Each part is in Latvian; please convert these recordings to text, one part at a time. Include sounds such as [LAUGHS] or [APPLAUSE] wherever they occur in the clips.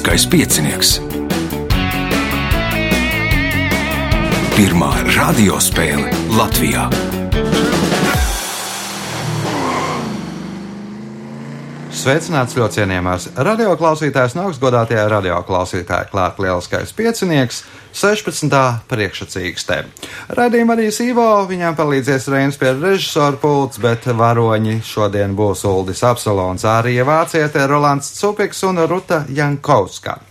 Lieliskais piecinieks. Pirmā radiospēle Latvijā. Sveicināts ļoti cienījamās radioklausītājas, no augstgadātajā radioklausītāja klāta lieliskais piecinieks, 16. priekšsacīkstē. Radījumā arī Sīvo, viņām palīdzēs Reinas pie režisora pults, bet varoņi šodien būs Uldis Apsalons, Ārija Vāciete, Rolands Cupiks un Ruta Jankovska.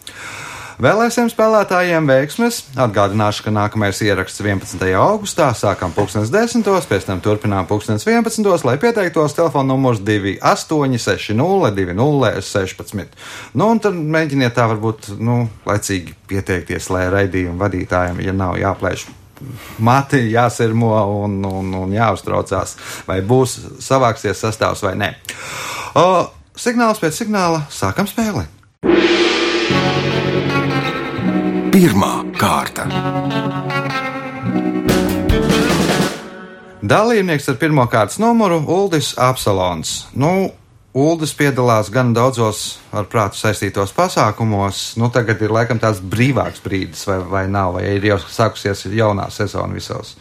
Vēlēsim spēlētājiem veiksmes. Atgādināšu, ka nākamais ieraksts 11. augustā sākam 10. pēc tam turpinām 11. lai pieteiktos telefona numurs 2860 2016. Nu, un tad mēģiniet tā varbūt, nu, laicīgi pieteikties, lai raidījumu vadītājiem, ja nav jāplēš mati jāsirmo un, un, un jāuztraucās, vai būs savāksies sastāvs vai nē. O, signāls pēc signāla sākam spēli. Pirmā kārta. Dalībnieks ar pirmā kārtas numuru - Uldis Apsalons. Nu, Uldis piedalās gan daudzos ar prātu saistītos pasākumos. Nu, tagad ir laikam tāds brīvāks brīdis, vai, vai nav, vai ir jau sākusies jaunā sezona visos.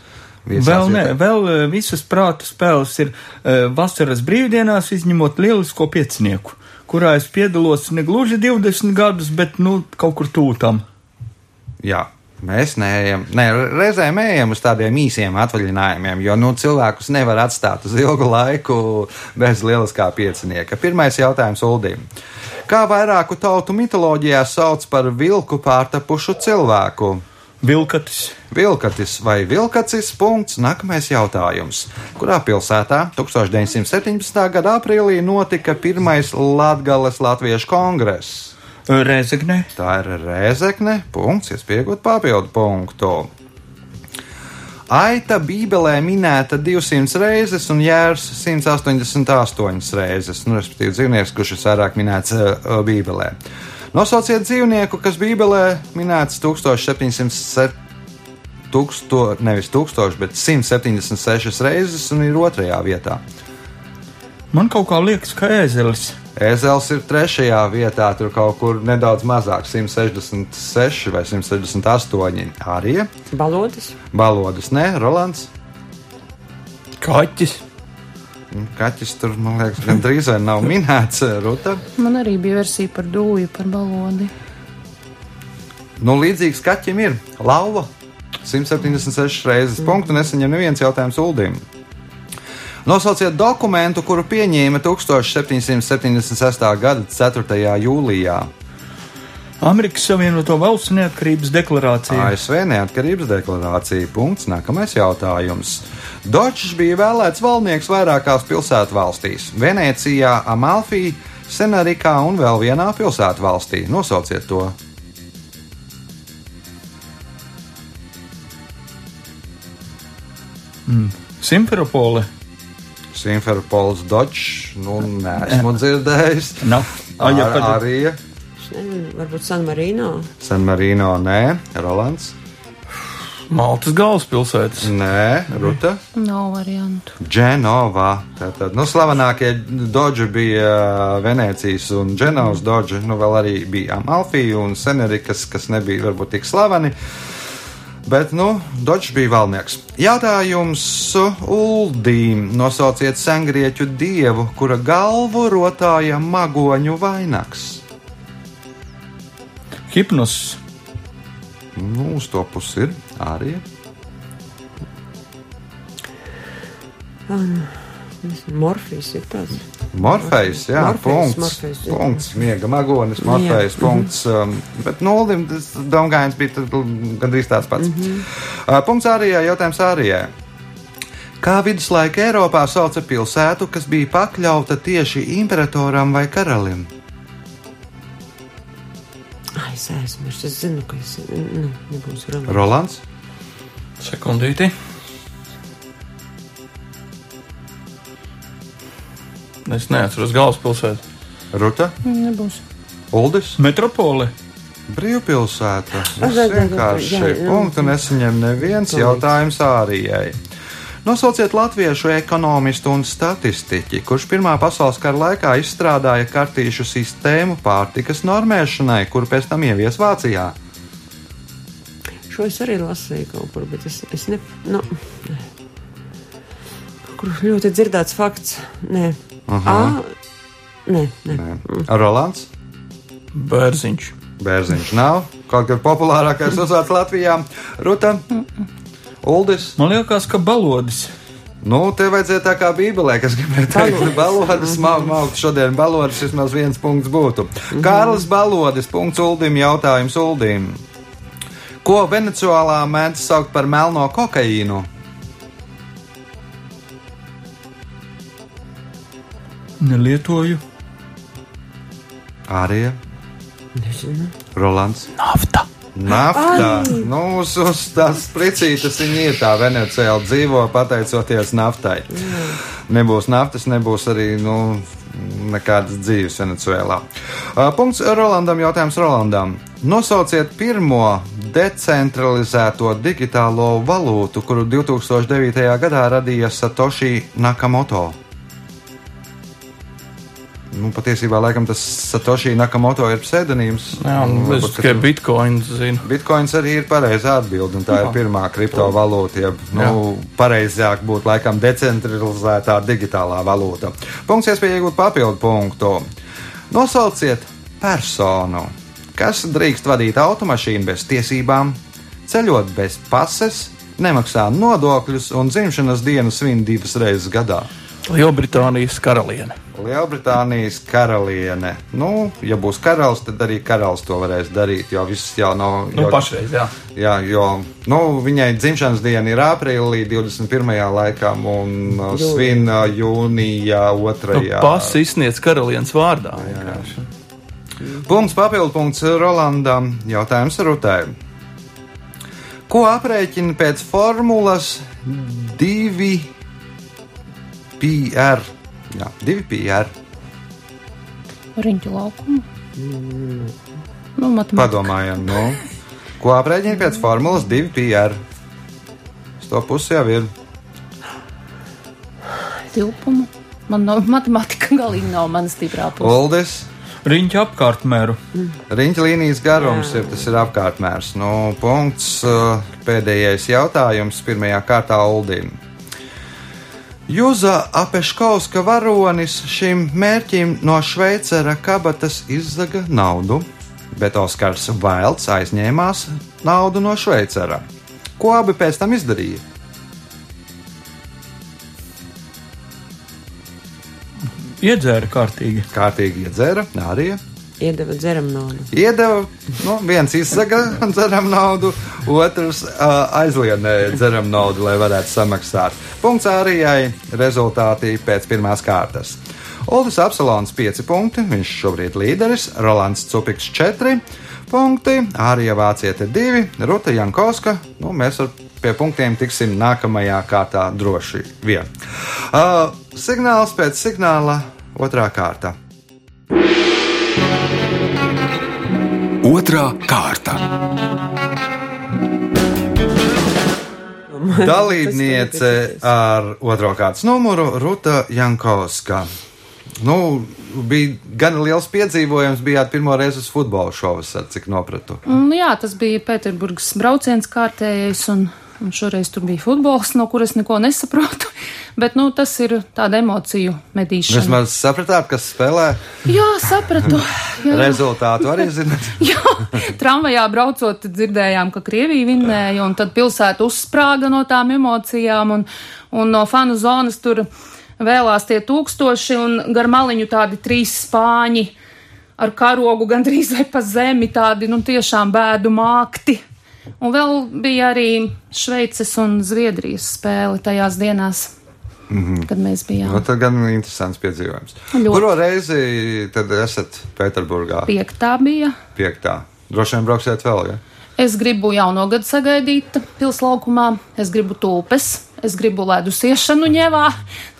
Vēl, ne, vēl eh, visas prāta spēles ir uh, vasaras brīvdienās, izņemot lielisko piecinieku, kurā es piedalos ne gluži 20 gadus, bet nu, kaut kur tūtam. Jā. Mēs neejam, ne, reizēm ejam uz tādiem īsiem atvaļinājumiem, jo nu, cilvēkus nevar atstāt uz ilgu laiku bez lieliskā piecinieka. Pirmais jautājums Uldīm. Kā vairāku tautu mitoloģijā sauc par vilku pārtapušu cilvēku? Vilkatis. Vilkatis vai vilkacis? Punkts. Nākamais jautājums. Kurā pilsētā 1917. gada aprīlī notika pirmais Latgales Latviešu kongress? Rezegnē. Tā ir rēzekne. Punkts, iespējot papildu punktu. Aita Bībelē minēta 200 reizes un jērs 188 reizes. Nu, respektīvi, dzīvnieks, kurš ir vairāk minēts uh, Bībelē. Nosauciet dzīvnieku, kas Bībelē minēts 1707. Tūksto, nevis 1000, bet 176 reizes un ir otrajā vietā. Man kaut kā liekas, ka ēzelis. Ezels ir trešajā vietā, tur kaut kur nedaudz mazāk, 166 vai 168. Arī Balodas. balodas, ne, Rolands. Kaķis. Kaķis tur, man liekas, gandrīz vai nav minēts. Ruta. Man arī bija versija par dūju, par balodi. Nu, līdzīgs kaķim ir lauva. 176 reizes punktu nesaņem neviens jautājums Uldim. Nosauciet dokumentu, kuru pieņēma 1776. gada 4. jūlijā. Amerikas Savienoto Valstu neatkarības deklarācija. ASV neatkarības deklarācija. Punkts. Nākamais jautājums. Dočs bija vēlēts valdnieks vairākās pilsētu valstīs - Venecijā, Amalfī, Senarikā un vēl vienā pilsētu valstī. Nosauciet to. Simferopole. Simferopols Dočs. Nu, neesmu dzirdējis. Nav. Ah, ja, Ar, kad- arī Es nezinu, varbūt San Marino. San Marino, nē, Rolands. Maltas galvaspilsētas. Nē, Ruta. Nav variantu. Dženovā. Tātad, nu, slavenākie dodži bija Venecijas un Dženovas dodži, nu, vēl arī bija Amalfija un Senerikas, kas nebija varbūt tik slaveni. Bet, nu, Dodžs bija valnieks. Jautājums Uldīm. Nosauciet sengrieķu dievu, kura galvu rotāja magoņu vainags. Hipnos. Nu, uz to pusi ir arī. Morfijs ir tāds. Morfejs, jā, Morfejs, punkts. Morfejs, jā. punkts, miega magonis, morfejs, Jā. punkts. Um, bet Nuldim tas domgājums bija gandrīz tāds pats. Uh, punkts Ārijai, jautājums Ārijai. Kā viduslaika Eiropā sauca pilsētu, kas bija pakļauta tieši imperatoram vai karalim? Ai, es aizmirsu. Es zinu, ka es ne, nebūs runa. Rolands, Sekundīti. Es neatceros galvaspilsētu. Ruta, Nebūs. Uldis, Metropole. brīvpilsēta. Jā, Vienkārši punktu nesaņem neviens jautājums Ārijai. Nosauciet latviešu ekonomistu un statistiķi, kurš Pirmā pasaules kara laikā izstrādāja kartīšu sistēmu pārtikas normēšanai, kuru pēc tam ievies Vācijā. Šo es arī lasīju kaut kur, bet es, es ne. Nu, kur ļoti dzirdēts fakts. Nē, Aha. A, nē, nē. Nē. Rolands Bērziņš. Bērziņš nav kaut kas populārākais uzvārds Latvijā. Ruta, Uldis. Man liekas, ka balodis. Nu, te vajadzēja tā kā Bībelē, kas gribēja teikt, ka balodas maukt šodien balodas vismaz viens punkts būtu. Kārlis Balodis, punkts Uldim, jautājums Uldim. Ko Venecuālā mēdz saukt par melno kokaīnu? Nelietoju. Ārija, Nezinu. Rolands. Nafta. Naftā. Nu, uz, uz tās precīzas viņa ir tā Venecijā dzīvo pateicoties naftai. Nebūs naftas, nebūs arī nu, nekādas dzīves Venecijā. Punkts Rolandam. Jautājums Rolandam. Nosauciet pirmo decentralizēto digitālo valūtu, kuru 2009. gadā radīja Satoshi Nakamoto. Nu, patiesībā, laikam, tas Satoshi Nakamoto ir pseidonīms. Jā, un Nu, es tikai tu- bitkoinu zinu. Bitcoins arī ir pareizā atbilde, un tā ir pirmā kriptovalūta. Jeb, nu, pareizāk būtu laikam decentralizētā digitālā valūta. Punkts, iespēja iegūt papildu punktu. Nosauciet personu, kas drīkst vadīt automašīnu bez tiesībām, ceļot bez pases, nemaksā nodokļus un dzimšanas dienu svin divas reizes gadā. Lielbritānijas karaliene. Lielbritānijas karaliene. Nu, ja būs karalis, tad arī karalis to varēs darīt, jo viss jau nav. Nu, jo- pašreiz, jā. Jā, jo nu, viņai dzimšanas diena ir aprīlī 21. laikam un uh, svin uh, jūnijā Nu, 2. Pasi izsniedz karalienes vārdā. Punkts papildu punkts Rolandam. Jautājums Rutai. Ko aprēķina pēc formulas 2PR? Jā, 2PR. Riņķu laukumu. Nu, matemātika. Padomājam, nu, ko aprēķina pēc formulas 2PR? Uz to pusi jau ir. Tilpumu. Man nav matemātika galīgi nav mana stiprā puse. Uldis. Riņķa apkārtmēru. Riņķa līnijas garums ir tas ir apkārtmērs. Nu, punkts, uh, pēdējais jautājums pirmajā kārtā Uldim. Jūza Apeškauska varonis šim mērķim no Šveicera kabatas izzaga naudu, bet Oskars Vailds aizņēmās naudu no Šveicera. Ko abi pēc tam izdarīja? Iedzēra kārtīgi. Kārtīgi iedzēra, arī Iedeva dzeram naudu. Iedeva, nu, viens izsaka [LAUGHS] dzeram naudu, otrs uh, aizliedēja dzeram naudu, lai varētu samaksāt. Punkts Ārijai rezultāti pēc pirmās kārtas. Oldis Apsalons 5 punkti, viņš šobrīd līderis, Rolands Cupiks 4 punkti, Ārija Vāciete 2, Ruta Jankovska. Nu, mēs ar pie punktiem tiksim nākamajā kārtā droši vien. Uh, signāls pēc signāla otrā kārta. Otra kārta. [LAUGHS] Dalībniece ar otro kārtas numuru Ruta Jankovska. Nu, bija gan liels piedzīvojums, bijāt pirmo reizi uz futbola šovasar, cik nopratu. Un, jā, tas bija Pēterburgas brauciens kārtējais, un, un šoreiz tur bija futbols, no kuras neko nesaprotu. [LAUGHS] Bet, nu, tas ir tāda emociju medīšana. Vismaz sapratāt, kas spēlē Jā, sapratu. [LAUGHS] Jā. rezultātu arī zināt. [LAUGHS] Jā, tramvajā braucot, dzirdējām, ka Krievija vinnēja, un tad pilsēta uzsprāga no tām emocijām, un, un no fanu zonas tur vēlās tie tūkstoši, un gar maliņu tādi trīs spāņi ar karogu gandrīz vai pa zemi, tādi, nu, tiešām bēdu mākti. Un vēl bija arī Šveices un Zviedrijas spēle tajās dienās, mm -hmm. kad mēs bijām. Nu, tad gan interesants piedzīvojums. Ļoti. Kuro reizi tad esat Pēterburgā? Piektā bija. Piektā. Droši vien brauksiet vēl, ja? Es gribu jauno gadu sagaidīt pilslaukumā, es gribu tulpes, es gribu ledus iešanu ņēvā.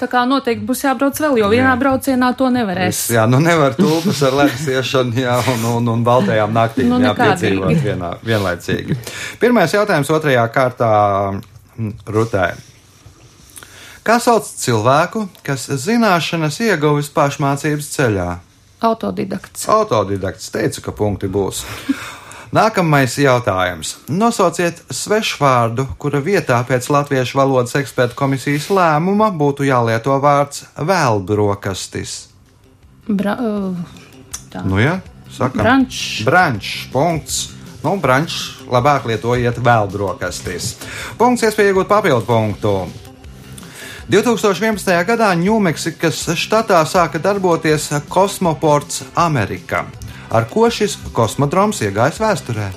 Tā kā noteikti būs jābrauc vēl, jo vienā Jā. braucienā to Es, nevarēs. jā, nu nevar tulpes ar ledus iešanu, jā, un, un, un baltajām naktīm Nu, jā, nekādīgi. piedzīvot vienā, vienlaicīgi. Pirmais jautājums otrajā kārtā mm, Rutai. Kā sauc cilvēku, kas zināšanas ieguvis pašmācības ceļā? Autodidakts. Autodidakts teica, ka punkti būs. Nākamais jautājums. Nosauciet svešvārdu, kura vietā pēc latviešu valodas ekspertu komisijas lēmuma būtu jālieto vārds vēlbrokastis. Bra, uh, tā. Nu, jā, sakām. Brančs. Brančs. Punkts. Nu, brančs labāk lietojiet vēlbrokastis. Punkts, iespēja iegūt papildu punktu. 2011. gadā Ņūmeksikas štatā sāka darboties kosmoports Amerika. Ar ko šis kosmodroms iegājis vēsturē?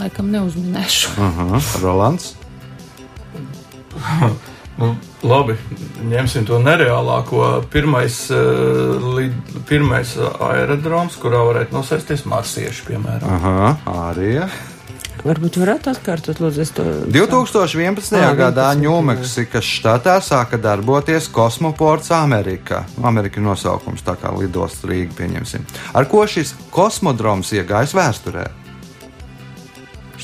Laikam neuzminēšu. Aha, Rolands. [LAUGHS] Nu, labi, ņemsim to nereālāko. Pirmais, uh, lid, pirmais aerodroms, kurā varētu nosēsties marsieši, piemēram. Aha, arī. Varbūt varētu atkārtot, lūdzu, to. 2011. Ā, gadā 11, Ņūmeksikas štatā sāka darboties kosmoports Amerika. Amerika nosaukums, tā kā lidosts Rīga, pieņemsim. Ar ko šis kosmodroms iegājis vēsturē?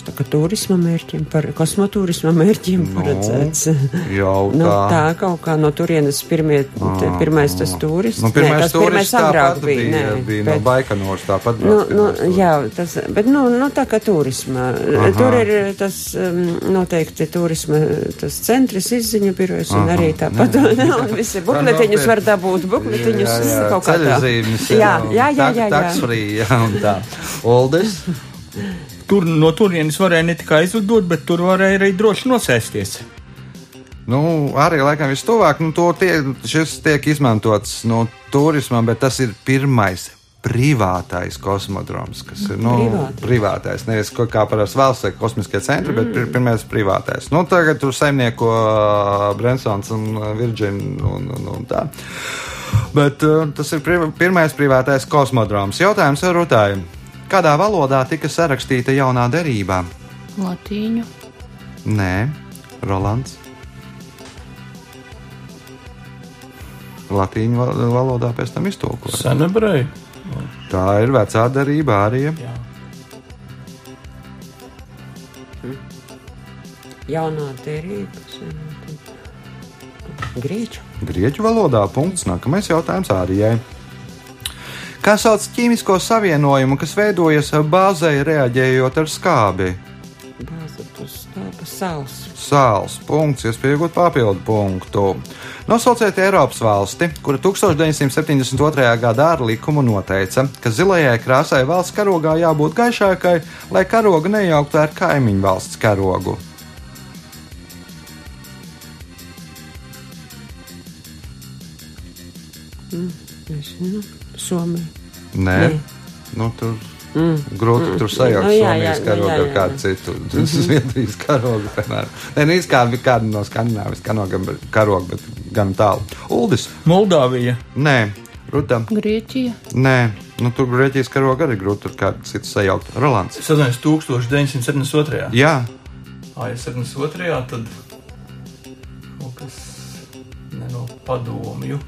Tā kā turisma mērķiem, par kosmotūrisma mērķiem Nu, paredzēts. Jau Nu, tā. tā kaut kā no turienes pirmie, te, pirmais tas turists. Nu, pirmais Nē, tas turists pirmais agrāk tāpat bija. bija, Nē, bija no bet- Baikonūras tāpat. Nu, braukt nu, pirmais jā, tas, bet nu, nu, tā kā turisma. Aha. Tur ir tas um, noteikti turisma tas centrs izziņu birojas un Aha. arī tāpat. [LAUGHS] Visi bukletiņus var dabūt, bukletiņus kaut kā tā. Ceļzīmes, Jā, jā, jā, jā, jā. Taksfrī, jā, un tā. Uldis? [LAUGHS] Tur no turienes varēja ne tikai aizlidot, bet tur varēja arī droši nosēsties. Nu, arī laikam vistuvāk, nu, to tie, šis tiek izmantots no turismam, bet tas ir pirmais privātais kosmodroms, kas ir nu, Privātais. privātais. Nevis kaut kā parasti valsts vai kosmiskie centri, mm. bet pir, pirmais privātais. Nu, tagad tur saimnieko Brensons un Virgin un, un, un tā. Bet uh, tas ir priv pirmais privātais kosmodroms. Jautājums ar Rutāju. Kādā valodā tika sarakstīta jaunā derībā? Latīņu. Nē, Rolands. Latīņu val- valodā pēc tam iztulkot. Senebreji. Tā ir vecā darība arī. Jā. Jaunā derība. Grieķu. Grieķu valodā punkts. Nākamais jautājums Ārijai. Kā sauc ķīmisko savienojumu, kas veidojas bāzē reaģējot ar skābi? Sāls. Sāls punkts, iespējot papildu punktu. Nosauciet Eiropas valsti, kura 1972. gadā ar likumu noteica, ka zilajai krāsai valsts karogā jābūt gaišākai, lai karoga nejauktu ar kaimiņu valsts karogu. Nezinu. Somija. Nē, Nē. nu, tur mm. grūti tur sajaukt Nu, jā, Somijas jā, karogu ar kādu citu. Tas ir Zviedrijas karogu, piemēram. Nē, nu, kāda, kāda no Skandinávijas karoga, bet- gan tālu. Uldis? Moldāvija. Nē, Rutam? Grieķija. Nē, nu, tur Grieķijas karoga arī grūti tur kādu citu sajaukt. Rolands? Es atceros 1972. Jā, Ah, ja 72. tad kaut kas ne no padomju.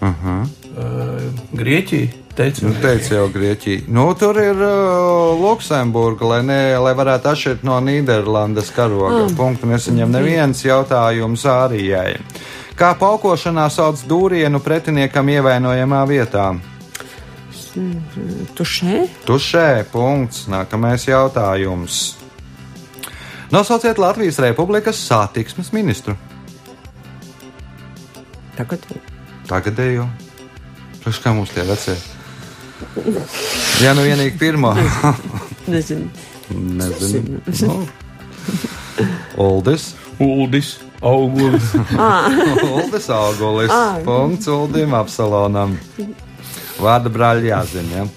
uh -huh. Uh, Grieķija teica, nu, teica jau Grieķija. Nu, tur ir uh, Luksemburga, lai, ne, lai varētu atšķirt no Nīderlandes karoga. Mm. Punktu nesaņem neviens jautājums Ārijai. Kā paukošanā sauc dūrienu pretiniekam ievainojamā vietā? Tušē? Tušē, punkts. Nākamais jautājums. Nosauciet Latvijas Republikas satiksmes ministru. Tagad Tagadējo. Priekš kā mums tie vecie? Jā, nu vienīgi pirmo. nezinu. Nezinu. Nu. Uldis. Uldis, augulis. [LAUGHS] Uldis augulis. Ā. Punkts Uldim Apsalonam. Vārda brāļi jāzina. Ja?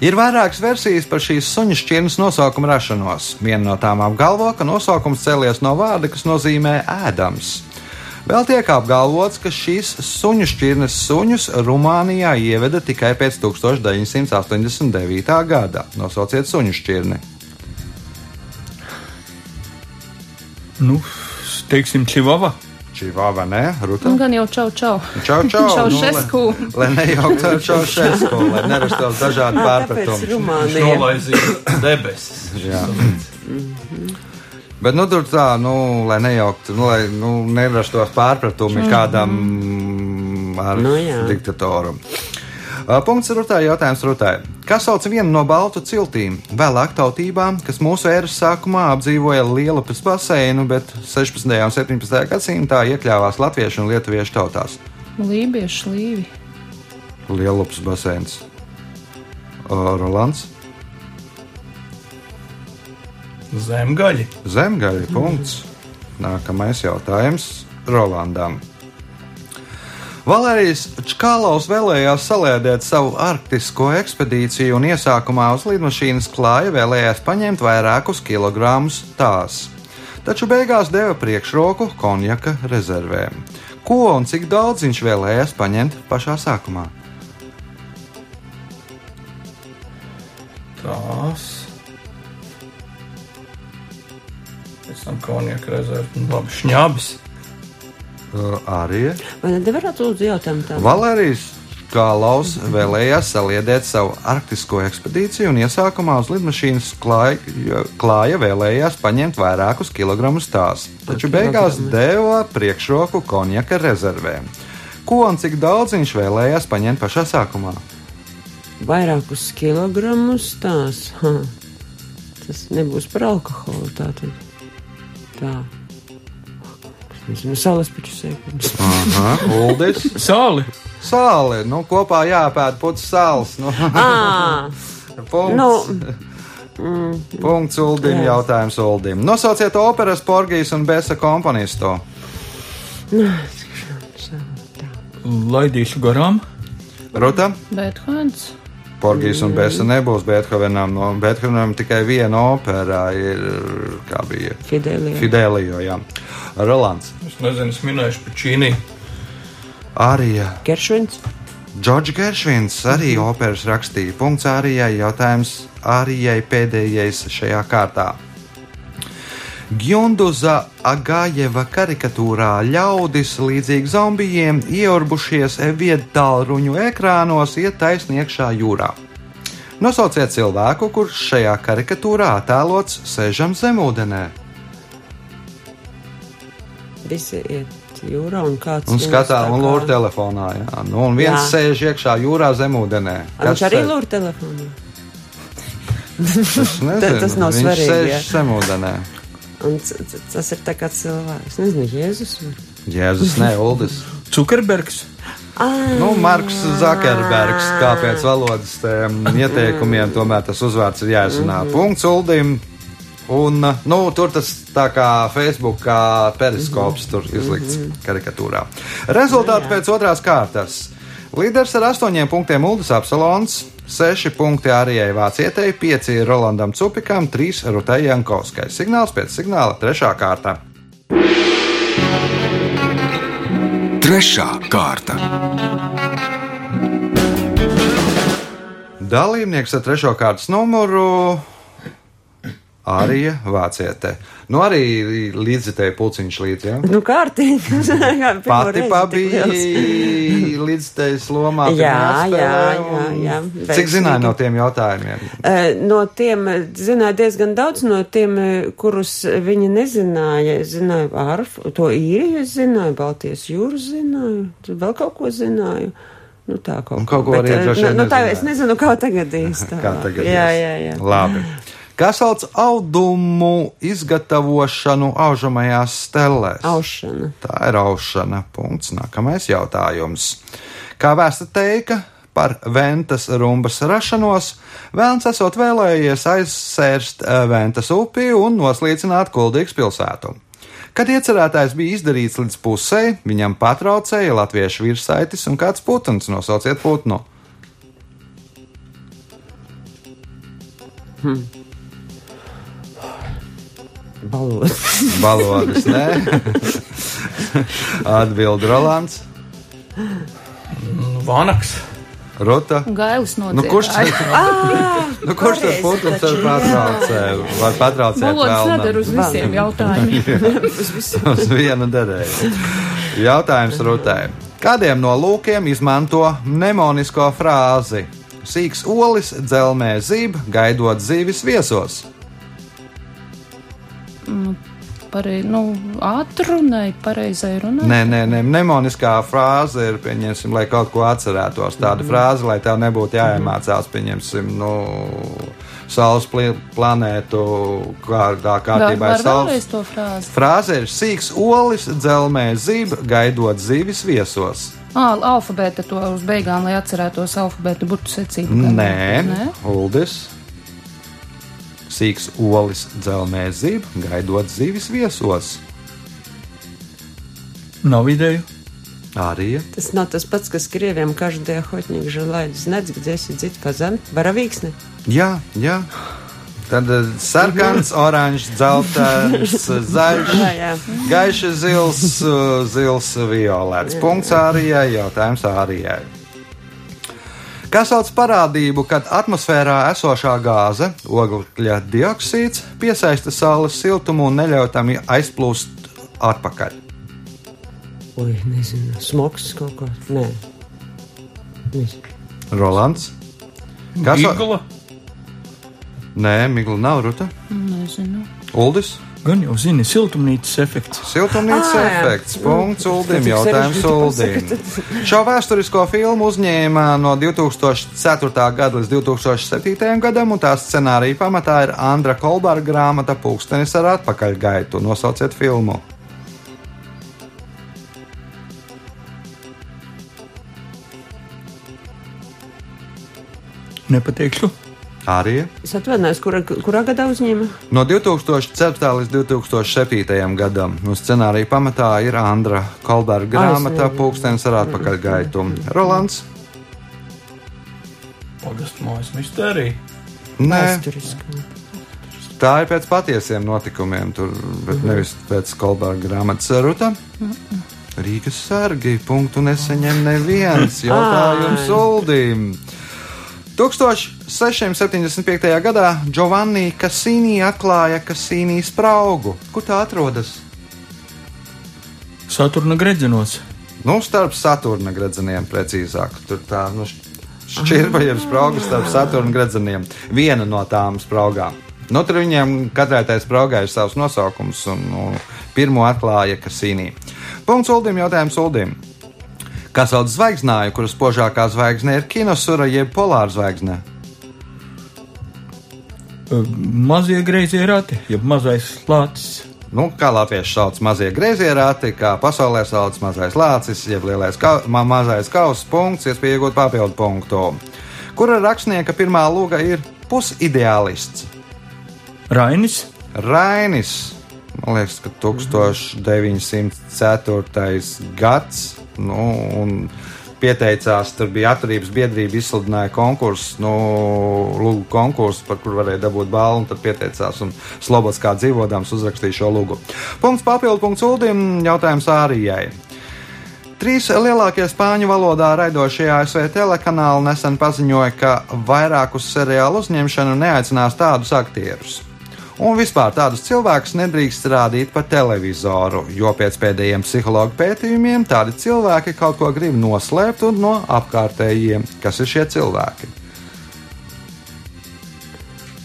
Ir vairākas versijas par šīs suņu šķirnes nosaukuma rašanos. Viena no tām apgalvo, ka nosaukums cēlies no vārda, kas nozīmē ēdams. Vēl tiek apgalvots, ka šīs suņu šķirnes suņus Rumānijā ieveda tikai pēc 1989. gada. Nosauciet suņu šķirni. nu, teiksim, čivava. Šī vāva, ne? Ruta? Un gan jau čau, čau. Čau, čau! [LAUGHS] Čaušesku. Nu, lai, lai nejauktu ar Čaušesku, lai nerastos dažādi Tāpēc pārpratumi. Nolaizīja debesis. Jā. Bet, nu, tur tā, nu, lai nejauktu, nu, lai nu, nerastos pārpratumi kādam ar Nu, jā. diktatoru. Uh, Punkts Rutai, jautājums Rutai. Kas sauc vienu no baltu ciltīm? Vēlāk tautībām, kas mūsu ēras sākumā apdzīvoja Lielupes baseinu, bet 16. un 17. gadsimtā iekļāvās latviešu un lietuviešu tautās. Lībiešu līvi. Lielupes baseins. Uh, Rolands. Zemgaļi. Zemgaļi. Punkts. Nākamais jautājums Rolandam. Valērijas Čkālaus vēlējās salēdēt savu arktisko ekspedīciju un iesākumā uz lidmašīnas klāja vēlējās paņemt vairākus kilogramus tās. Taču beigās deva priekšroku konjaka rezervēm. Ko un cik daudz viņš vēlējās paņemt pašā sākumā? Tās. Tam konjaka rezerve. Nu, Labi, šņabis. Uh, arī Vai nevarētu lūdzu jautājumu tādu? Valērijas Kālaus vēlējās saliedēt savu arktisko ekspedīciju un iesākumā uz lidmašīnas klāja, klāja vēlējās paņemt vairākus kilogramus tās, taču beigās deva priekšroku konjaka rezervēm. Ko un cik daudz viņš vēlējās paņemt pašā sākumā? Vairākus kilogramus tās. Ha. Tas nebūs par alkoholu. Tā tad. Tā. Nezinu, saules puķu sēkļus. Aha, Uldis, [LAUGHS] Sāli. sāli, nu kopā jāpēta putas sāls. Nu, [LAUGHS] punkts. nu, Punkts Uldim, jautājums Uldim. Nosauciet operas Porgijas un Bēsa komponistu. Laidīšu garām. Ruta? Bethovens. Porgijas un Bēsa nebūs Beethovenam. No Beethovenam tikai viena opera ir, kā bija Fidelija. Fidelio, jā. Rolands. Es nezinu, es minēšu Pučīnī. Arija. Geršvins. Džordžs Geršvins arī operas rakstīja. Punkts Arijai. Jautājums Arijai pēdējais šajā kārtā. Gjunduza Agājeva karikatūrā ļaudis līdzīgi zombijiem ieurbušies viedtālruņu ekrānos iet taisni iekšā jūrā. Nosauciet cilvēku, kurš šajā karikatūrā attēlots sēžam zemūdenē Visi iet jūrā un kāds. un viņus skatās tā un lūr telefonā. Jā. Nu, un viens Jā. sēž iekšā jūrā zemūdenē. Viņš arī sēž? lūr telefonā. [LAUGHS] Nezinu, Tas nav viņš svarīgi, sēž jā. zemūdenē. Un tas ir tā kā cilvēks. Es nezinu, Jēzus. Jēzus, ne Uldis. [LAUGHS] Cukerbergs. Nu, Marks Zakerbergs, kā pēc valodas tiem ieteikumiem, tomēr tas uzvārds ir jāizrunā. Punkts Uldim. Un, nu, tur tas tā kā Facebook, periskops tur izlikts karikatūrā. Rezultāti pēc otrās kārtas. Līderis ar astoņiem punktiem Uldis Apsalons, seši punkti Arijai Vācietei, pieci Rolandam Cupikam, trīs Rutai Jankovskai. Signāls pēc signāla trešā kārta. Trešā kārta. Dalībnieks ar trešo kārtas numuru Arija Vācietē. Nu, arī līdzitēji pulciņš līdzi. Ja? Nu, kārtīgi. [LAUGHS] Pati liels. līdzitējas lomā. Jā, jā, jā, jā, Cik veiksmīgi. zināja no tiem jautājumiem? Eh, No tiem zināja diezgan daudz, no tiem, eh, kurus viņa nezināja. Zināju Arfu, to īriju, es zināju, Baltijas jūras zināju, vēl kaut ko zināju. Nu, tā kaut, Un kaut ko arī eh, droši vien nu, nu, tā, es nezinu, kā tagad īsti. Kā tagad? Jā, jā, jā. Labi. Kā sauc audumu izgatavošanu aužamajās stelēs? Aušana. Tā ir aušana. Punkts. Nākamais jautājums. Kā vēsta teika par Ventas rumbas rašanos, Vēlns esot vēlējies aizsērst eh, Ventas upi un noslīcināt Kuldīgas pilsētu. Kad iecerētājs bija izdarīts līdz pusē, viņam patraucēja latviešu virsaitis un kāds putns. Nosauciet putnu. Balot. Balodas, [LAUGHS] nē. [LAUGHS] Atbild Rolands, Nu, Vanaks. Ruta. Gailis no [LAUGHS] Nu, kurš tas nu, kurš tas pareizi putns taču, var patraucēt? Var patraucēt Valodas vēl nedara uz visiem jautājumiem. uz vienu derēju. Jautājums Rutai. Kādiem no lūkiem izmanto mnemonisko frāzi? Sīks olis dzelmē zib, gaidot zīvis viesos. Parei, nu, atrunai, pareizai runai. Nē, nē, nē, mnemoniskā frāze ir, pieņemsim, lai kaut ko atcerētos. Tāda mm. frāze, lai tev nebūtu jāiemācās, pieņemsim, nu, Saules planētu kārtā kārtībā. Var ir saules- frāzi. Frāze ir sīks olis, dzelmē zib, gaidot zivis viesos. Ā, alfabēta to uz beigām, lai atcerētos alfabētu burtu secību. Nē, Nē? Uldis Sīks olis, dzelmē zib, gaidot zivis viesos. Nav ideju. Arī Tas nav tas pats, kas krieviem каждый охотник желает знать, где сидит фазан. Varavīksne. Jā, jā. Tad eh, sarkans, oranžs, [LAUGHS] dzeltens, zaļš, [LAUGHS] Jā, jā. gaišs, zils, eh, zils, violets. Punkts Ārijai, jautājums Ārijai. Kas sauc parādību, kad atmosfērā esošā gāze, oglekļa dioksīds, piesaista saules siltumu un neļauj tam aizplūst atpakaļ? Oi, nezinu. Smoks kaut kā. Nē. Nezinu. Rolands. Kas sauc? Igla. Nē, Migla nav ruta. Nezinu. Uldis. Gan jau zini, siltumnīcas efekts. Siltumnīcas jā. efekts. Punkts Uldim. Jautājums Uldim. Šo vēsturisko filmu uzņēma no 2004. gada līdz 2007. gadam, un tās scenārija pamatā ir Andra Kolberga grāmata Pūkstens ar atpakaļgaitu. Nosauciet filmu. Nepateikšu. Arī Es atvainojos, kurā, kurā gadā uzņēma? no 2004. līdz 2007. gadam. No scenārija pamatā ir Andra Kolberga grāmata. Pūkstens ar atpakaļgaitu. Rolands? Pagastu mājas mistērija. Nē, Vēsturiskā. Tā ir pēc patiesiem notikumiem, tur, bet nevis pēc Kolberga grāmatas ruta. Rīgas sargi punktu neseņem neviens jautājums Uldim. 1675. gadā Giovanni Cassini atklāja Cassini spraugu. Kur tā atrodas? Saturna gredzenos. Nu, starp Saturna gredzeniem, precīzāk. Tur tā nu, šķirba jau sprauga starp Saturna gredzeniem. Viena no tām spraugām. Nu, tur viņiem katrai tai spraugai ir savs nosaukums, un nu, pirmo atklāja Kasīnī. Punkts Uldim, jautājums Uldim. Kas sauc zvaigznāju, kuras spožākā zvaigzne ir kinosura jeb polāra zvaigzne? Mazie greizie rati, jeb mazais lācis. Nu, kā latvieši sauc mazie griezie rati, kā pasaulē sauc mazais lācis, jeb lielais ka ma mazais kausa punkts, iespēja iegūt papildu punktu. Kura rakstnieka pirmā lūga ir pusideālists? Rainis. Rainis. Man liekas, ka 1904. gads. Nu, pieteicās, tur bija atturības biedrība, izsludināja konkursu, nu, lūgu konkursu, par kuru varēja dabūt balvu, un tad pieteicās. Un Slobods kā dzīvodams uzrakstīja šo lūgu. Punkts papildu punkts Uldim, jautājums Ārijai. Trīs lielākie spāņu valodā raidošie ASV telekanāli nesen paziņoja, ka vairākus seriālu uzņemšanu neaicinās tādus aktierus. Un vispār tādus cilvēkus nedrīkst rādīt pa televizoru, jo pēc pēdējiem psihologu pētījumiem tādi cilvēki kaut ko grib noslēpt un no apkārtējiem. Kas ir šie cilvēki?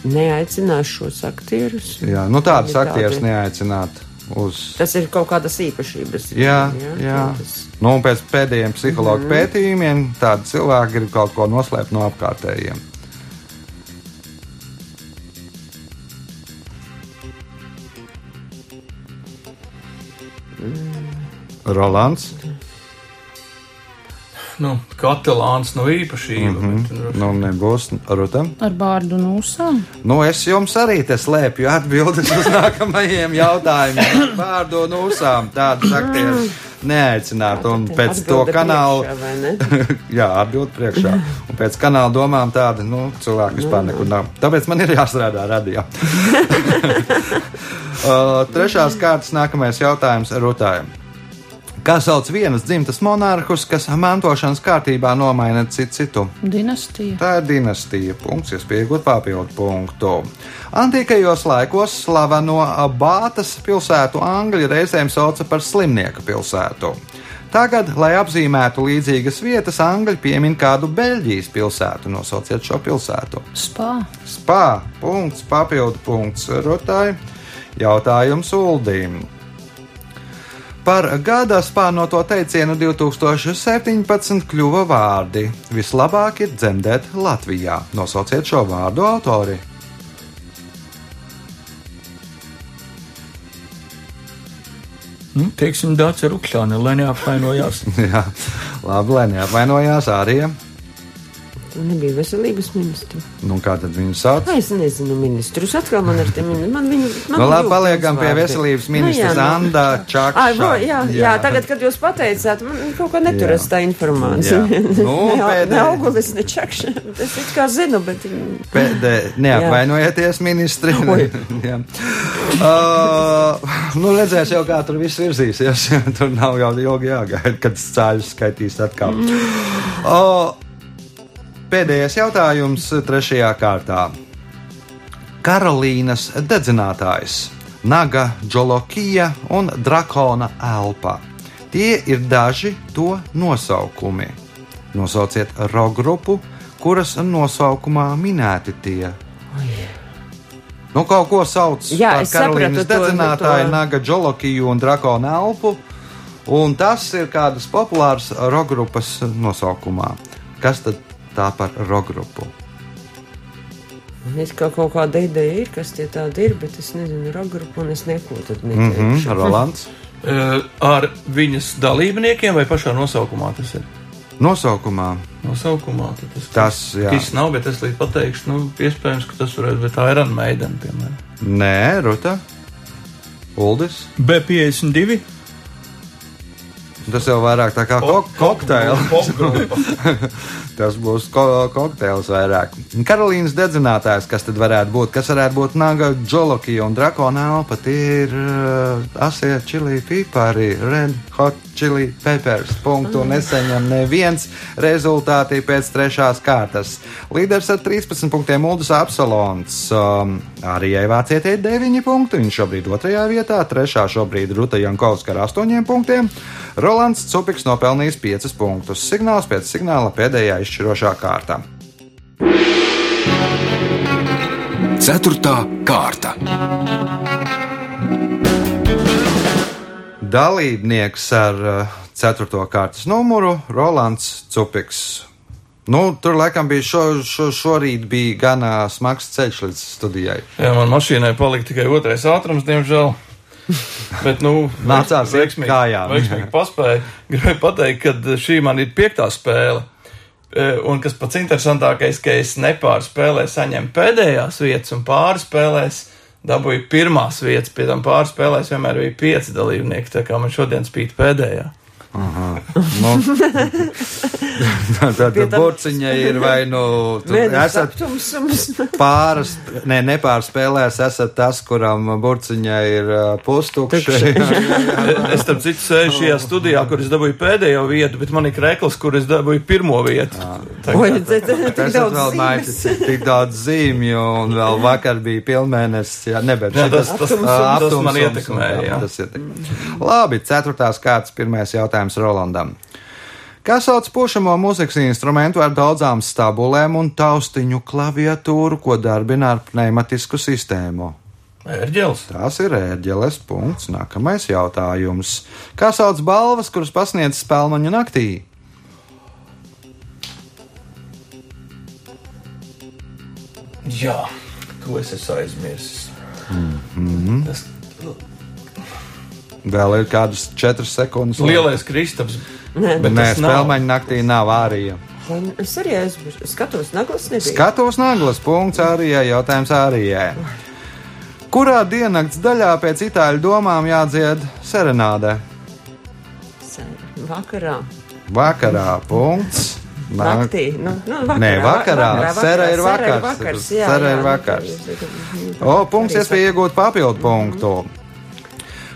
Neaicinās šos aktierus. Jā, nu tādus aktierus neaicināt uz. Tas ir kaut kādas īpašības. Jā, jā. tādas. Nu, un pēc pēdējiem psihologu pētījumiem tādi cilvēki grib kaut ko noslēpt no apkārtējiem. Rolands. Nu, katalāns nav īpašība. Mm -hmm. bet, nu, Nu, nebūs Rutam. Ar bārdu nūsām. Nu, es jums arī te slēpju atbildes uz [LAUGHS] nākamajiem jautājumiem. Vārdu nūsām tādus aktierus neaicināt. Un pēc to kanālu. priekšā, vai ne? [LAUGHS] Jā, atbild priekšā. Un pēc kanāla domām tāda, nu, cilvēki vispār nekur nav. Tāpēc man ir jāstrādā radio. [LAUGHS] uh, trešās kārtas nākamais jautājums Rutājam. Kā sauc vienas dzimtas monarhus, kas mantošanas kārtībā nomaina citu citu? Dinastija. Tā ir dinastija. Punkts, iespējot papildu punktu. Antīkajos laikos slaveno Bātas pilsētu angļu reizēm sauca par slimnieku pilsētu. Tagad, lai apzīmētu līdzīgas vietas, angļi piemin kādu Beļģijas pilsētu. Nosauciet šo pilsētu. Spā. Spā, punkts, papildu punkts rotāji. Jautājums Uldīm. Par gada spārnoto teicienu 2017 kļuva vārdi Vislabāk ir dzemdēt Latvijā. Nosauciet šo vārdu autori. Nu, teiksim, Dārsa Rukšāne, lai neapvainojās. [LAUGHS] Jā, labi, lai neapvainojās arī. Nebija veselības ministra. Nu, kā tad viņu sauc? Es nezinu ministrus. Atkal man ar tiem ministriem. Man viņu. Man Nu, labi, paliekam pie veselības Nu, ministras jā, nu. Andā Čakša. Ai, vo, jā, jā. jā, tagad, kad jūs pateicāt, man kaut kā neturas Jā. tā informācija. Jā. [LAUGHS] Nu, ne, pēdējais. ne augulis, ne čakša. Es it kā zinu, bet. Pēdē, neapvainojieties, ministri. [LAUGHS] [LAUGHS] Jā. uh, nu, redzēs jau, kā tur viss virzīsies. tur nav jau ilgi jāgaida, kad cāļus skaitīs atkal. Uh, pēdējais jautājums trešajā kārtā. Karolīnas dedzinātājs, Naga Džolokija un Drakona elpa. Tie ir daži to nosaukumi. Nosauciet rokgrupu, kuras nosaukumā minēti tie. Nu, kaut ko sauc Jā, par es sapratu Karolīnas to- dedzinātāju, to- Naga Džolokiju un Drakona elpu. Un tas ir kādas populāras rokgrupas nosaukumā. Kas tad tā par rokgrupu? Es kā kaut kāda ideja ir, kas tie tādi ir, bet es nezinu, ragrupu un es neko tad Mm -hmm, neteikšu. Rolands. [LAUGHS] Eh, Ar viņas dalībniekiem vai pašā nosaukumā tas ir? Nosaukumā Nosaukumā tad tas, Tas, jā. tas nav, bet es līdz pateikšu, nu, iespējams, ka tas varētu būt Iron Maiden, piemēram. Nē, Ruta. Uldis. B52. Tas jau vairāk tā kā ko kokteils. [LAUGHS] Tas būs ko kokteils vairāk. Karolīnas dedzinātājs, kas tad varētu būt? Kas varētu būt Naga Džolokija un Drakona elpa? Tie ir uh, asie čili pipari, red hot chili peppers. Punktu neseņem neviens rezultāti pēc trešās kārtas. Līderis ar 13 punktiem Uldis Absolons. Um, arī ievāciet 9 punkti. Viņš šobrīd otrajā vietā, trešā šobrīd Ruta Jankovska ar 8 punktiem. Rolands Cupiks nopelnījis 5 punktus. Signāls pēc signāla pēdējā izšķirošā kārta. Ceturtā kārta. Dalībnieks ar uh, 4. kārtas numuru Rolands Cupiks. Nu, tur laikam bija šo, šo, šorīt bija gana smags ceļš līdz studijai. Jā, man mašīnai palika tikai otrais ātrums, diemžēl. [LAUGHS] Bet, nu, Nācās veiksmīgi, kājām. veiksmīgi paspēja. Gribēju pateikt, ka šī man ir piektā spēle. E, Un kas pats interesantākais, ka es nepārspēlēju, saņēmu pēdējās vietas, un pārspēlēs dabūju pirmās vietas. Pie tam pārspēlēs vienmēr bija pieci dalībnieki, tā kā man šodien spīd pēdējā. Nu, [LAUGHS] tad burciņa ir vai nu tu Mēnesis esat pāris, ne, nepārspēlēs, esat tas, kuram burciņa ir pustukša. [LAUGHS] Es tam citu sēžu šajā studijā, kur es dabūju pēdējo vietu, bet man ir krekls, kur es dabūju pirmo vietu. Tas daudz vēl maitis, tik daudz zīmju, un vēl vakar bija pilnmēnesis. Jā, nebēr. Jā, tas- tas- Ā, tas man ietekmēja. Labi, ceturtās kārtas, pirmais jautājums Rolandam. Kā sauc pušamo mūzikas instrumentu ar daudzām stabulēm un taustiņu klaviatūru, ko darbina ar pneimatisku sistēmu? Ērģelis. Tās ir ērģeles punkts. Nākamais jautājums. Kā sauc balvas, kuras pasniedz spēlmaņu naktī? Jā, to es esmu aizmirsis. Mhm. Tas Vēl ir kādas četras sekundes. lielais Kristaps. Nē, Bet Nē, spēlmaņa naktī nav arī. Un Es arī aizmirsu. Skatos, naglas nebija. Skatos naglas punkts arī, jautājums arī. Kurā diennakts daļā pēc itāļu domām jādzied serenādē? Vakarā. Vakarā punkts. Naktī. Nu, nu, vakarā. Nē, vakarā. vakarā, Sera ir vakars. vakars. Jā, ir nu, vakars. tā- O, punkts iespēja iegūt papildu punktu.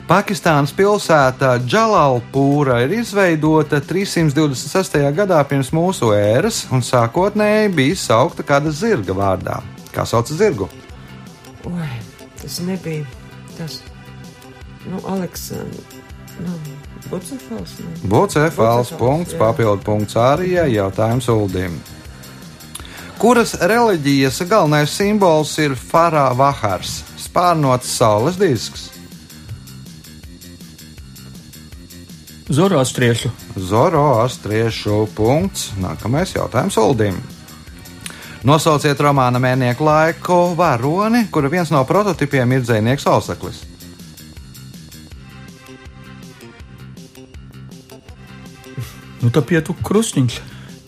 Pakistānas pilsēta Džalalpūra ir izveidota 326. gadā pirms mūsu ēras un sākotnēji bija saukta kāda zirga vārdā. Kā sauc zirgu? Oi, tas nebija tas. Nu, Aleksandrs. Nu, Bucefals. Ne? Bucefāls Bucefals, punkts, jā. papildu punkts arī jautājums Uldim. kuras reliģijas galvenais simbols ir Farā Vahars, spārnots saules disks. Zoroastriešu. Zoroastriešu punkts. Nākamais jautājums Uldim. Nosauciet romāna mēnieku laiku varoni, kura viens no prototipiem ir dzinieks Ausaklis. Nu, tā pietu krustiņš.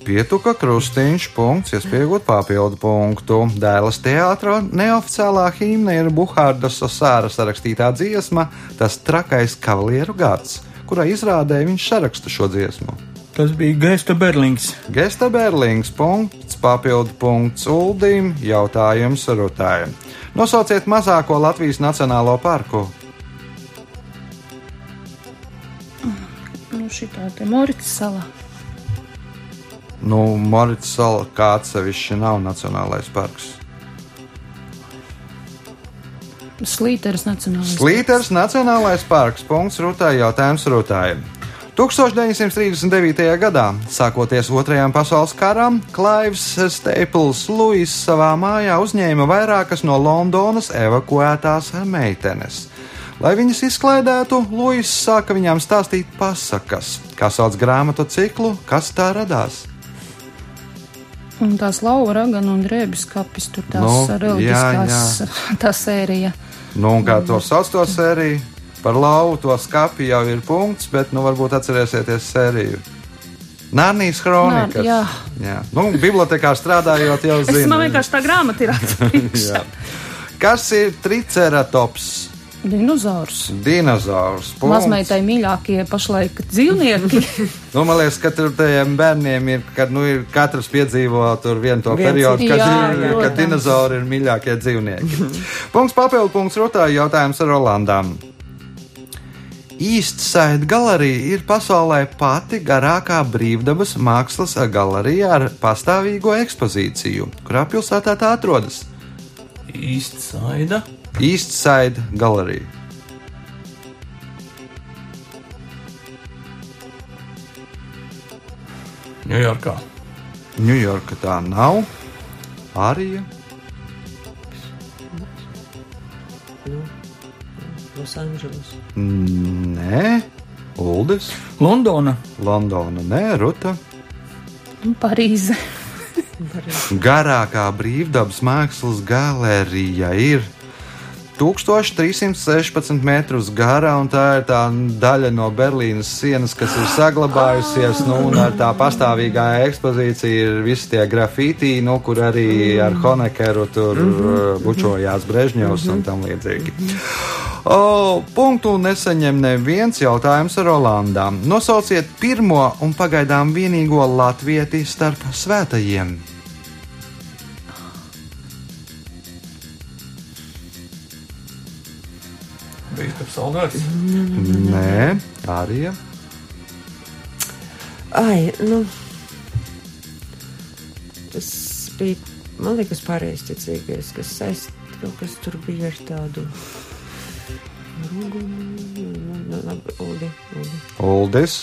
Pietuka krustiņš, punkts, iespējot papildu punktu. Dēlas teātrā neoficiālā himna ir Buhārdas Sāra sarakstītā dziesma, tas trakais kavalieru gads, kurā izrādē viņš saraksta šo dziesmu. Tas bija Gesta Berlings. Gesta Berlings, punkts, papildu punkts Uldim, jautājums Rutājai. Nosauciet mazāko Latvijas nacionālo parku. Nu, šitā te Morits salā. Nu, Morits sala kā atsevišķi nav nacionālais parks. Slīteris nacionālais. Slīters Nacionālais parks. Punkts Rūtai. Jautājums Rūtai. 1939. gadā, sākoties Otrajam pasaules karam, Klaivs Staples Luis savā mājā uzņēma vairākas no Londonas evakuētās meitenes. Lai viņas izklaidētu, Luis sāka viņām stāstīt pasakas, kā sauc grāmatu ciklu, kas tā radās. Un tās lauva ragana un drēbes kapis tur tās Nu, reliģiskās, [LAUGHS] tā sērija. Nu, un kā to sauc to sēriju? Par lauvu to skapi jau ir punkts, bet nu varbūt atcerēsieties sēriju. Nārnijas kronikas. Nār- jā. jā. Nu, bibliotekā strādājot, jau Es man vienkārši tā grāmata ir. [LAUGHS] Jā. Kas ir triceratops? Dinozaurs. Dinozaurs. Mazmeitai mīļākie pašlaik dzīvnieki. [LAUGHS] Nu, man liekas, ka tur tajiem bērniem ir, kad nu, ir katrs piedzīvo tur vienu to Viens periodu, kad, Jā, ir, kad dinozauri ir mīļākie dzīvnieki. [LAUGHS] punkts papildu punkts rotāju jautājums ar Rolandām. Eastside galerija ir pasaulē pati garākā brīvdabas mākslas galerija ar pastāvīgo ekspozīciju. Kurā pilsētā tā atrodas? Īsti saida. Eastside galerija. Ņujorkā. Ņujorka tā nav. Arī Losandželos. nē, Uldis, Londona. Londona, nē, Ruta. Un Parīze. Garākā brīvdabas mākslas galerija ir 1316 metrus garā, un tā ir tā daļa no Berlīnas sienas, kas ir saglabājusies. Nu, un ar tā pastāvīgā ekspozīcija ir visi tie grafiti, nu, kur arī ar Honekeru tur uh, bučojās Brežņevs un tam līdzīgi. O, punktu nesaņem neviens jautājums ar Rolandām. Nosauciet pirmo un pagaidām vienīgo latvieti starp svētajiem. Saldēts. Nē, arī. Ai, nu. Tas bija, man liekas, pareizticīgais, kas saist, kaut kas tur bija ar tādu. Udi, Udi. Uldis.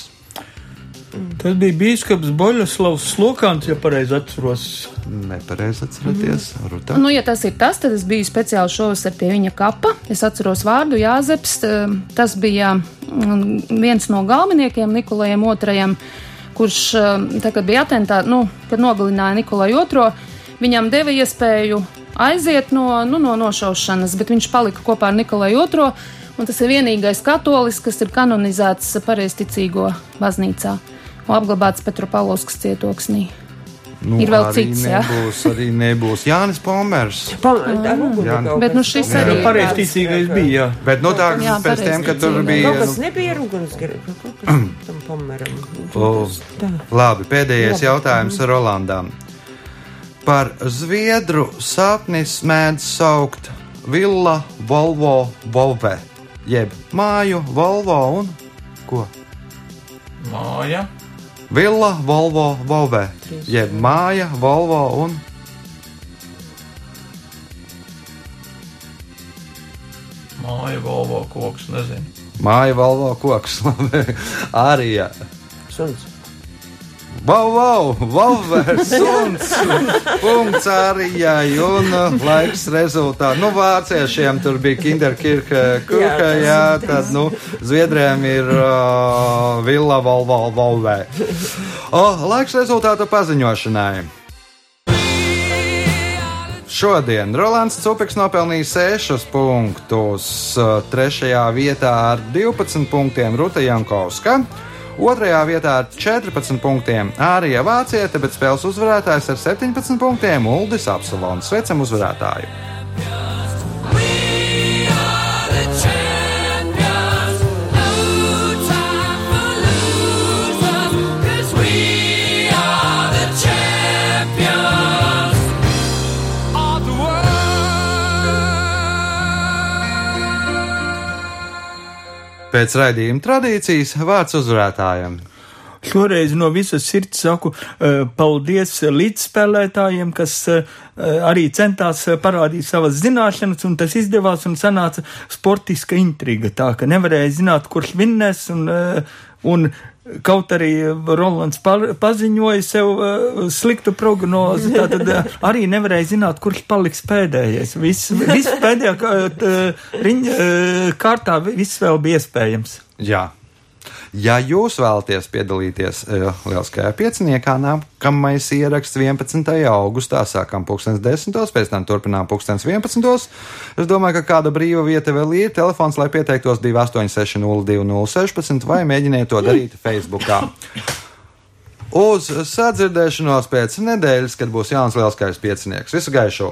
Tas bija biskups Boļoslavs Slokants, ja pareizi atceros. Nepareizi atceraties. Ruta. Nu, ja tas ir tas, tad es biju speciāli šovasar pie viņa kapa. Es atceros vārdu Jāzeps. eh, Tas bija mm, viens no galveniekiem Nikolajam II, kurš, eh, tā, kad bija atentāts, nu, kad nogalināja Nikolai II, viņam deva iespēju aiziet no, nu, no nošaušanas, bet viņš palika kopā ar Nikolai II. Un tas ir vienīgais katolis, kas ir kanonizēts pareizticīgo baznīcā un apglabāts Petropavlovskas cietoksnī. Nu, ir vēl cits, jā. nebūs, arī nebūs. Jānis Pomers. Jā. kaut Bet, nu, šis kaut arī Jā, ir pareizticīgais bija. Jā. Bet nu, tā Jā, pēc tiem, kad tur bija. Kaut kas nu, nebija kaut kas [CLEARS THROAT] tam pomeram. Labi, pēdējais Labi. jautājums Rolandam. Par zviedru sapnis mēdz saukt Villa Volvo Volve, jeb māju Volvo un ko? Māja. Villa Volvo Volve, jeb māja Volvo un Māja, Volvo, koks, nezinu. māja Volvo koks. [LAUGHS] Labi, arī jā. Suns. Wow, wow, Valvērs, suns, punkts Arijai un uh, laiks rezultātā. Nu, vāciešiem tur bija Kinderkirka, kurka, Jā, tad, nu, Zviedriem ir uh, Villa Volvo Volvē. O, laiks rezultātu paziņošanai. Šodien Rolands Cupiks nopelnīja 6 punktus, uh, trešajā vietā ar 12 punktiem Ruta Jankovska. Otrajā vietā ar 14 punktiem Ārija Vāciete, bet spēles uzvarētājs ar 17 punktiem Uldis Apsalons. Sveicam uzvarētāju! Pēc raidījuma tradīcijas vārds uzvarētājiem. Šoreiz no visas sirds saku uh, paldies līdzspēlētājiem, kas uh, arī centās uh, parādīt savas zināšanas, un tas izdevās un sanāca sportiska intriga. Tā ka nevarēja zināt, kurš vinnēs, un, un kaut arī Rolands pa, paziņoja sev uh, sliktu prognozi, tad uh, arī nevarēja zināt, kurš paliks pēdējais. Viss, viss pēdējā uh, riņa, uh, kārtā viss vēl bija iespējams. Jā. Ja jūs vēlaties piedalīties uh, Lieliskajā pieciniekā, nākamais ieraksts 11. augustā, sākam 10. pēc tam turpinām 11. Es domāju, ka kāda brīva vieta vēl ir. Telefons, lai pieteiktos 286-0216 vai mēģiniet to darīt Facebookā. Uz sadzirdēšanos pēc nedēļas, kad būs jauns lielskais piecinieks. Visu gaišu!